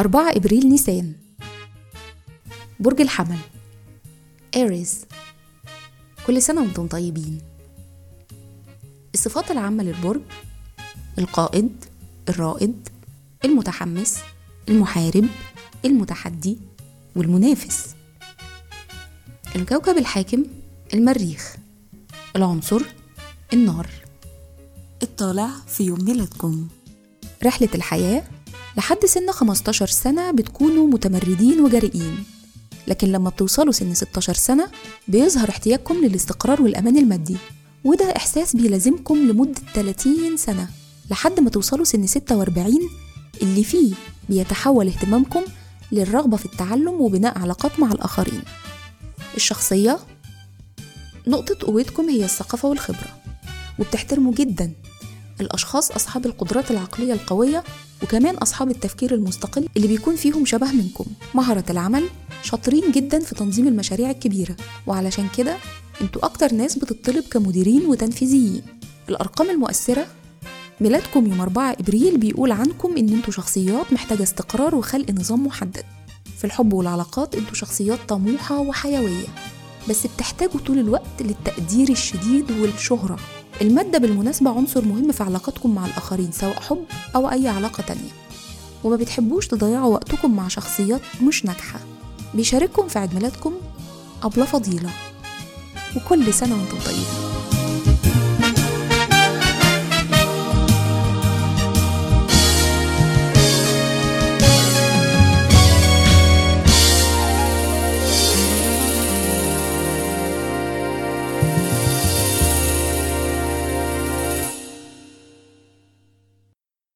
4 إبريل نيسان. برج الحمل. إيريز كل سنة وأنتم طيبين. الصفات العامة للبرج القائد الرائد المتحمس المحارب المتحدي والمنافس. الكوكب الحاكم المريخ. العنصر النار. الطالع في يوم ميلادكم. رحلة الحياة لحد سن 15 سنة بتكونوا متمردين وجريئين. لكن لما بتوصلوا سن 16 سنة بيظهر احتياجكم للاستقرار والأمان المادي. وده إحساس بيلازمكم لمدة 30 سنة. لحد ما توصلوا سن 46 اللي فيه بيتحول اهتمامكم للرغبة في التعلم وبناء علاقات مع الآخرين. الشخصية نقطة قوتكم هي الثقافة والخبرة. وبتحترموا جدا الأشخاص أصحاب القدرات العقلية القوية وكمان أصحاب التفكير المستقل اللي بيكون فيهم شبه منكم. مهارة العمل شاطرين جدا في تنظيم المشاريع الكبيرة وعلشان كده أنتوا أكتر ناس بتطلب كمديرين وتنفيذيين. الأرقام المؤثرة ميلادكم يوم 4 إبريل بيقول عنكم إن أنتوا شخصيات محتاجة استقرار وخلق نظام محدد. في الحب والعلاقات أنتوا شخصيات طموحة وحيوية بس بتحتاجوا طول الوقت للتقدير الشديد والشهرة. المادة بالمناسبة عنصر مهم في علاقاتكم مع الآخرين سواء حب أو أي علاقة تانية. وما بتحبوش تضيعوا وقتكم مع شخصيات مش ناجحة. بيشارككم في عيد ميلادكم أبلة فضيلة. وكل سنة وأنتم طيبين.